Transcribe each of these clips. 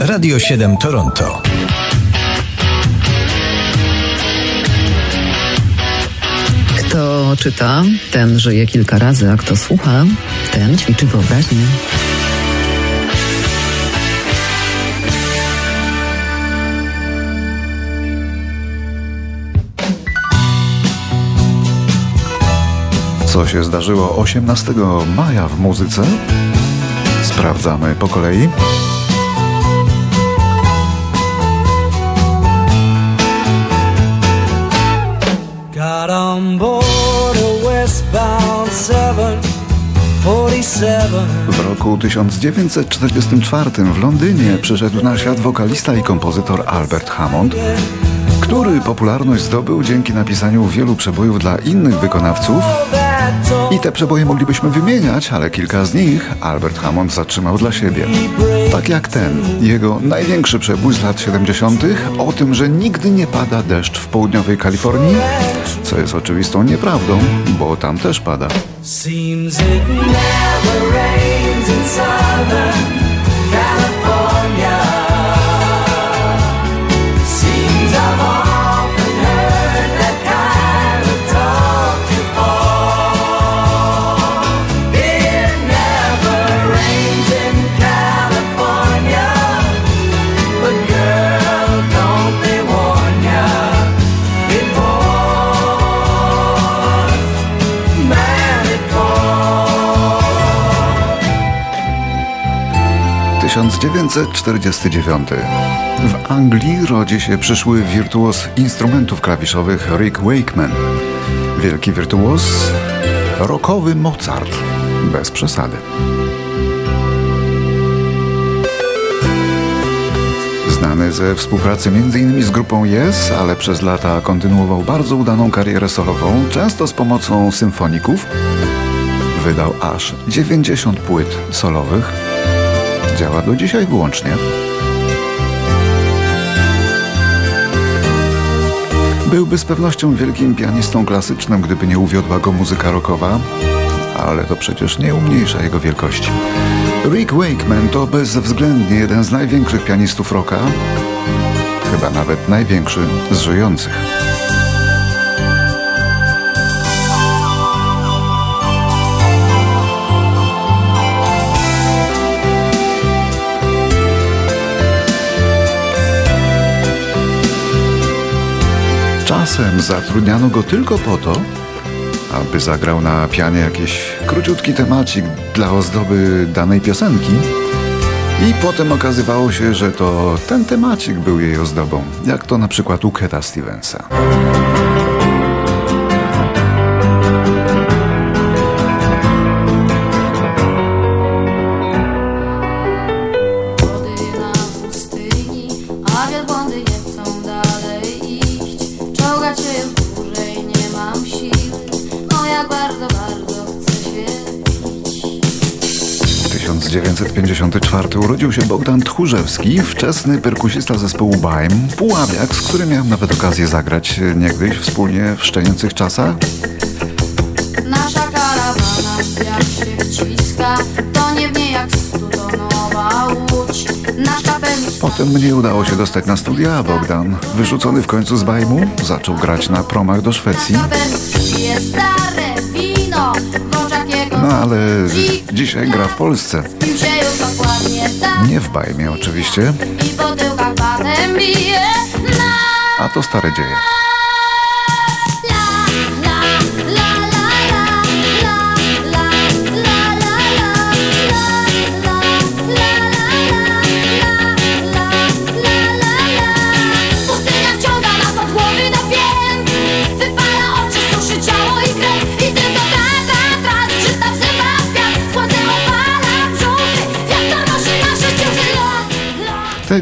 Radio 7 Toronto. Kto czyta, ten żyje kilka razy, a kto słucha, ten ćwiczy wyobraźnię. Co się zdarzyło 18 maja w muzyce? Sprawdzamy po kolei. W roku 1944 w Londynie przyszedł na świat wokalista i kompozytor Albert Hammond, który popularność zdobył dzięki napisaniu wielu przebojów dla innych wykonawców i te przeboje moglibyśmy wymieniać, ale kilka z nich Albert Hammond zatrzymał dla siebie. Tak jak ten, jego największy przebój z lat 70. o tym, że nigdy nie pada deszcz w południowej Kalifornii, co jest oczywistą nieprawdą, bo tam też pada. Seems it never rains in southern 1949. W Anglii rodzi się przyszły wirtuos instrumentów klawiszowych Rick Wakeman. Wielki wirtuos, rockowy Mozart, bez przesady. Znany ze współpracy m.in. z grupą Yes, ale przez lata kontynuował bardzo udaną karierę solową, często z pomocą symfoników. Wydał aż 90 płyt solowych. Działa do dzisiaj wyłącznie. Byłby z pewnością wielkim pianistą klasycznym, gdyby nie uwiodła go muzyka rockowa, ale to przecież nie umniejsza jego wielkości. Rick Wakeman to bezwzględnie jeden z największych pianistów rocka, chyba nawet największy z żyjących. Czasem zatrudniano go tylko po to, aby zagrał na pianie jakiś króciutki temacik dla ozdoby danej piosenki. I potem okazywało się, że to ten temacik był jej ozdobą, jak to na przykład u Keta Stevensa. 1954 urodził się Bogdan Tchórzewski, wczesny perkusista zespołu Baim, puławiak, z którym miałem nawet okazję zagrać niegdyś wspólnie w szczenięcych czasach. Nasza karawana jak się wciska, to nie w niej jak studonowa łódź. Potem mnie udało się dostać na studia, a Bogdan, wyrzucony w końcu z Bajmu, zaczął grać na promach do Szwecji. No ale dzisiaj gra w Polsce. Nie w bajmie oczywiście. A to stare dzieje.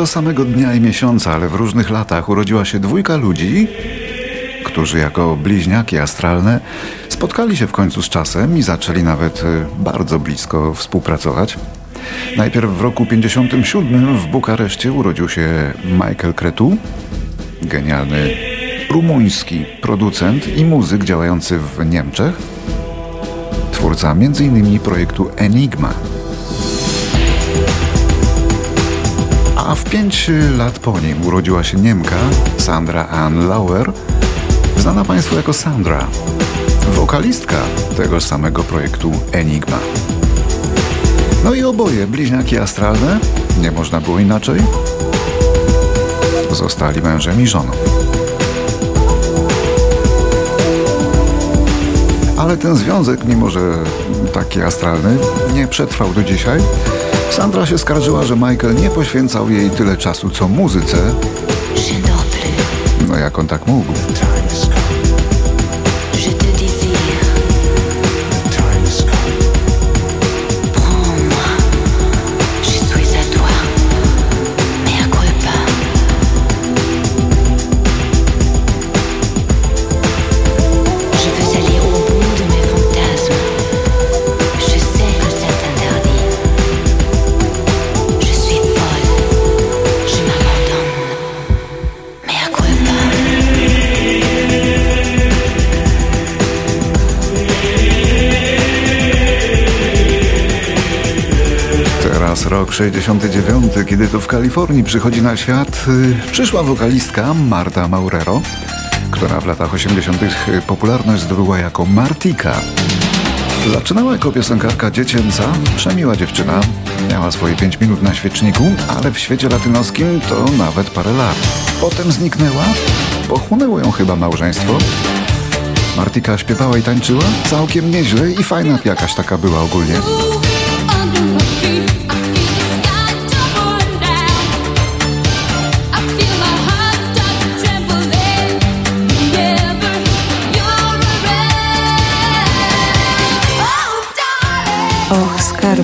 Tego samego dnia i miesiąca, ale w różnych latach urodziła się dwójka ludzi, którzy jako bliźniaki astralne spotkali się w końcu z czasem i zaczęli nawet y, bardzo blisko współpracować. Najpierw w roku 57 w Bukareszcie urodził się Michael Cretu, genialny rumuński producent i muzyk działający w Niemczech, twórca m.in. projektu Enigma. Pięć lat po nim urodziła się Niemka Sandra Ann Lauer, znana Państwu jako Sandra, wokalistka tego samego projektu Enigma. No i oboje bliźniaki astralne, nie można było inaczej, zostali mężem i żoną. Ale ten związek, mimo że taki astralny, nie przetrwał do dzisiaj. Sandra się skarżyła, że Michael nie poświęcał jej tyle czasu co muzyce. No jak on tak mógł? Rok 69, kiedy to w Kalifornii przychodzi na świat y, przyszła wokalistka Marta Maurero, która w latach 80. popularność zdobyła jako Martika. Zaczynała jako piosenkarka dziecięca, przemiła dziewczyna, miała swoje 5 minut na świeczniku, ale w świecie latynoskim to nawet parę lat. Potem zniknęła, pochłonęło ją chyba małżeństwo. Martika śpiewała i tańczyła całkiem nieźle i fajna jakaś taka była ogólnie.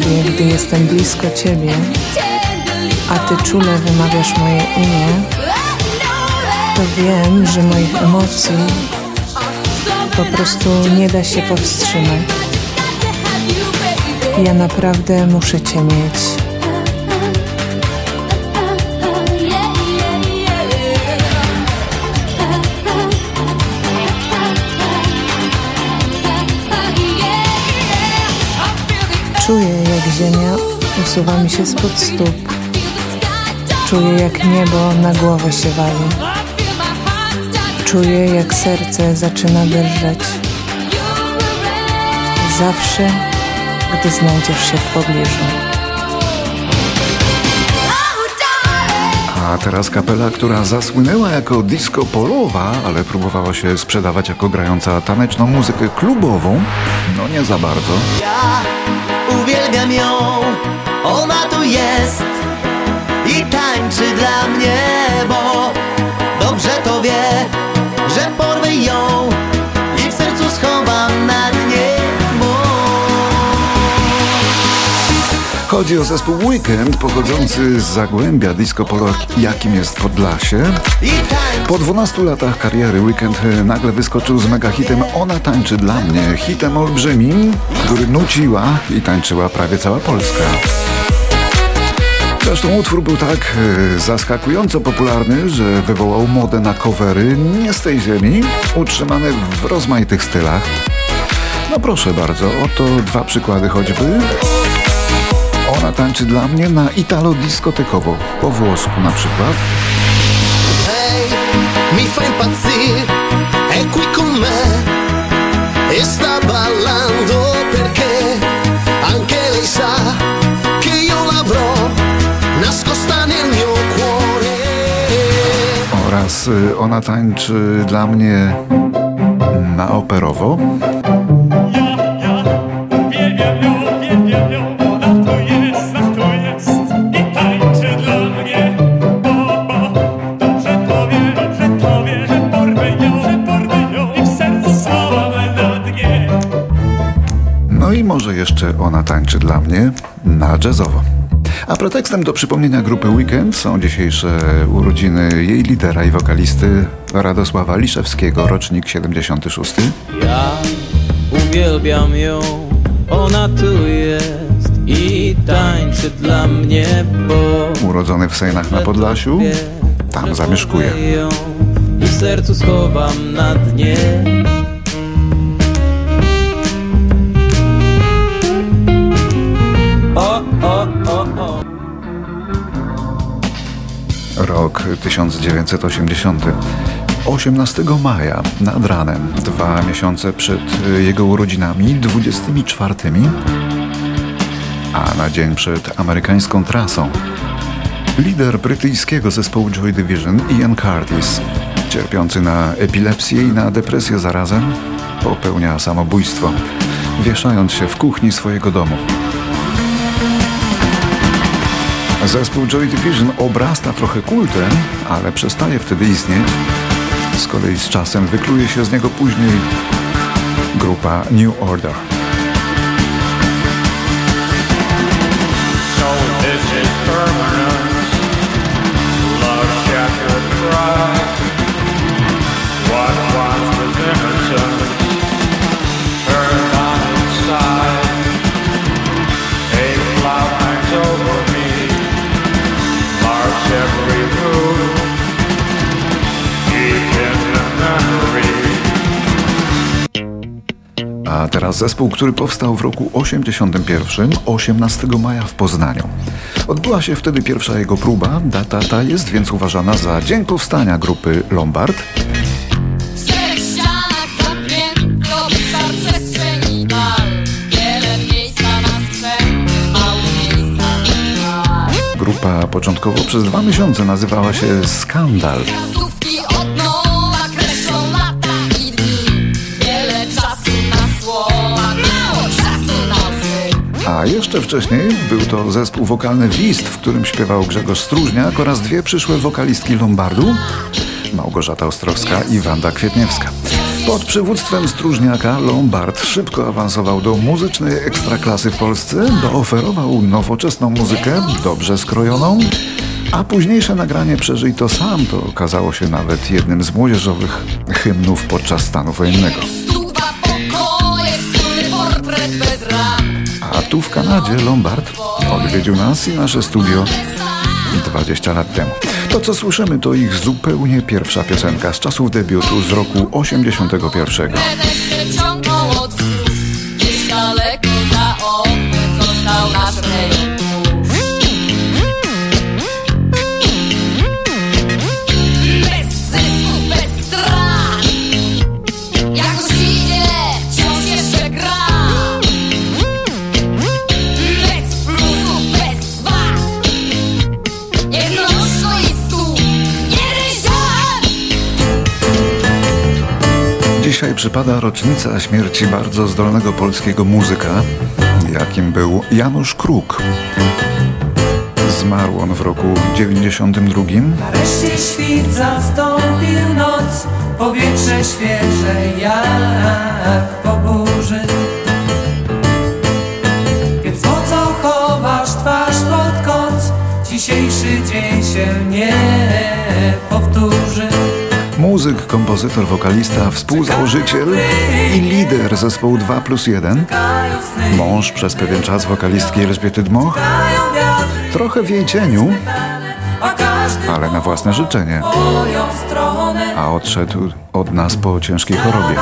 Skarbie, gdy jestem blisko Ciebie, a Ty czule wymawiasz moje imię, to wiem, że moich emocji po prostu nie da się powstrzymać. Ja naprawdę muszę Cię mieć. Ziemia usuwa mi się spod stóp. Czuję, jak niebo na głowę się wali. Czuję, jak serce zaczyna drżeć. Zawsze, gdy znajdziesz się w pobliżu. A teraz kapela, która zasłynęła jako disco polowa, ale próbowała się sprzedawać jako grająca taneczną muzykę klubową, no nie za bardzo. Uwielbiam ją, ona tu jest i tańczy dla mnie, bo dobrze to wie, Chodzi o zespół Weekend pochodzący z Zagłębia Disco Polo, jakim jest Podlasie. Po 12 latach kariery Weekend nagle wyskoczył z mega hitem Ona tańczy dla mnie, hitem olbrzymim, który nuciła i tańczyła prawie cała Polska. Zresztą utwór był tak e, zaskakująco popularny, że wywołał modę na covery nie z tej ziemi, utrzymane w rozmaitych stylach. No proszę bardzo, oto dwa przykłady choćby. Ona tańczy dla mnie na italo-diskotekowo, po włosku na przykład. Hey, mi fa impazzire, è qui con me e sta ballando perché anche lei sa che io l'avrò nascosta nel mio cuore. Oraz y, ona tańczy dla mnie na operowo. może ona tańczy dla mnie na jazzowo. A pretekstem do przypomnienia grupy Weekend są dzisiejsze urodziny jej lidera i wokalisty Radosława Liszewskiego, rocznik 76. Ja uwielbiam ją, ona tu jest i tańczy dla mnie, bo... Urodzony w Sejnach na Podlasiu, tam zamieszkuje. I w sercu schowam na dnie Rok 1980. 18 maja nad ranem, dwa miesiące przed jego urodzinami, 24, a na dzień przed amerykańską trasą, lider brytyjskiego zespołu Joy Division Ian Curtis, cierpiący na epilepsję i na depresję zarazem, popełnia samobójstwo, wieszając się w kuchni swojego domu. Zespół Joy Division obrasta trochę kultem, ale przestaje wtedy istnieć. Z kolei z czasem wykluje się z niego później grupa New Order. A teraz zespół, który powstał w roku 81, 18 maja w Poznaniu. Odbyła się wtedy pierwsza jego próba, data ta jest więc uważana za dzień powstania grupy Lombard. Grupa początkowo przez dwa miesiące nazywała się Skandal. A jeszcze wcześniej był to zespół wokalny Wist, w którym śpiewał Grzegorz Stróżniak oraz dwie przyszłe wokalistki Lombardu, Małgorzata Ostrowska i Wanda Kwietniewska. Pod przywództwem Stróżniaka Lombard szybko awansował do muzycznej ekstraklasy w Polsce, bo oferował nowoczesną muzykę, dobrze skrojoną, a późniejsze nagranie Przeżyj to sam to okazało się nawet jednym z młodzieżowych hymnów podczas stanu wojennego. Tu w Kanadzie Lombard odwiedził nas i nasze studio 20 lat temu. To, co słyszymy, to ich zupełnie pierwsza piosenka z czasów debiutu z roku 81. Gdzieś daleko za został nasz przypada rocznica śmierci bardzo zdolnego polskiego muzyka, jakim był Janusz Kruk. Zmarł on w roku 92. Nareszcie świt zastąpił noc, powietrze świeże jak kompozytor, wokalista, współzałożyciel i lider zespołu 2 plus 1. Mąż przez pewien czas wokalistki Elżbiety Dmoch. Trochę w jej cieniu, ale na własne życzenie. A odszedł od nas po ciężkiej chorobie.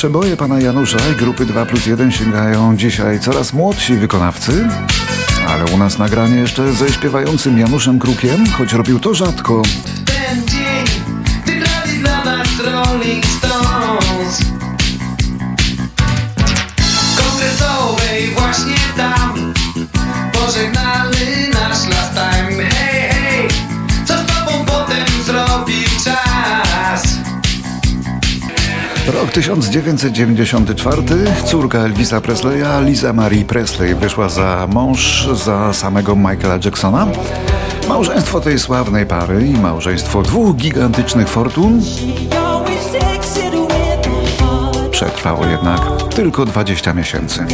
Przeboje pana Janusza grupy 2 plus 1 sięgają dzisiaj coraz młodsi wykonawcy, ale u nas nagranie jeszcze ze śpiewającym Januszem Krukiem, choć robił to rzadko. Ten dzień wygrali dla nas Rolling Stones Rok 1994. Córka Elvisa Presleya, Liza Marie Presley, wyszła za mąż za samego Michaela Jacksona. Małżeństwo tej sławnej pary i małżeństwo dwóch gigantycznych fortun przetrwało jednak tylko 20 miesięcy.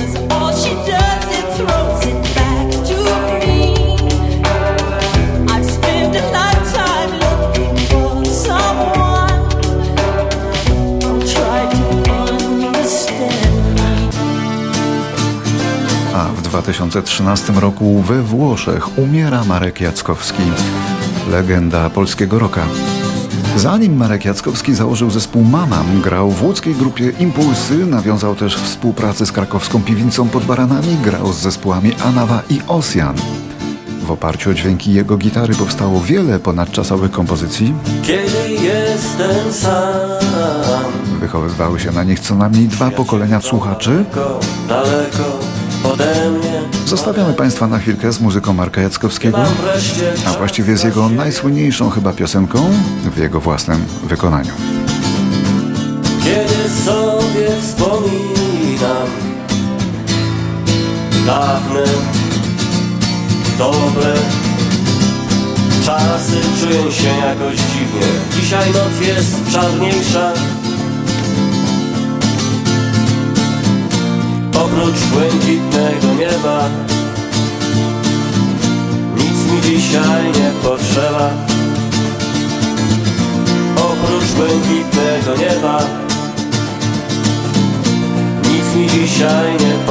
2013 roku we Włoszech umiera Marek Jackowski, legenda polskiego roka. Zanim Marek Jackowski założył zespół Mamam, grał w łódzkiej grupie Impulsy, nawiązał też współpracę z krakowską piwnicą pod Baranami, grał z zespołami Anawa i Osjan. W oparciu o dźwięki jego gitary powstało wiele ponadczasowych kompozycji. Kiedy jestem sam Wychowywały się na nich co najmniej dwa pokolenia słuchaczy. Daleko, daleko Zostawiamy Państwa na chwilkę z muzyką Marka Jackowskiego, a właściwie z jego najsłynniejszą chyba piosenką w jego własnym wykonaniu. Kiedy sobie wspominam Dawne, dobre Czasy czuję się jakoś dziwnie. Dzisiaj noc jest czarniejsza Oprócz błękitnego nieba Nic mi dzisiaj nie potrzeba. Oprócz błękitnego nieba Nic mi dzisiaj nie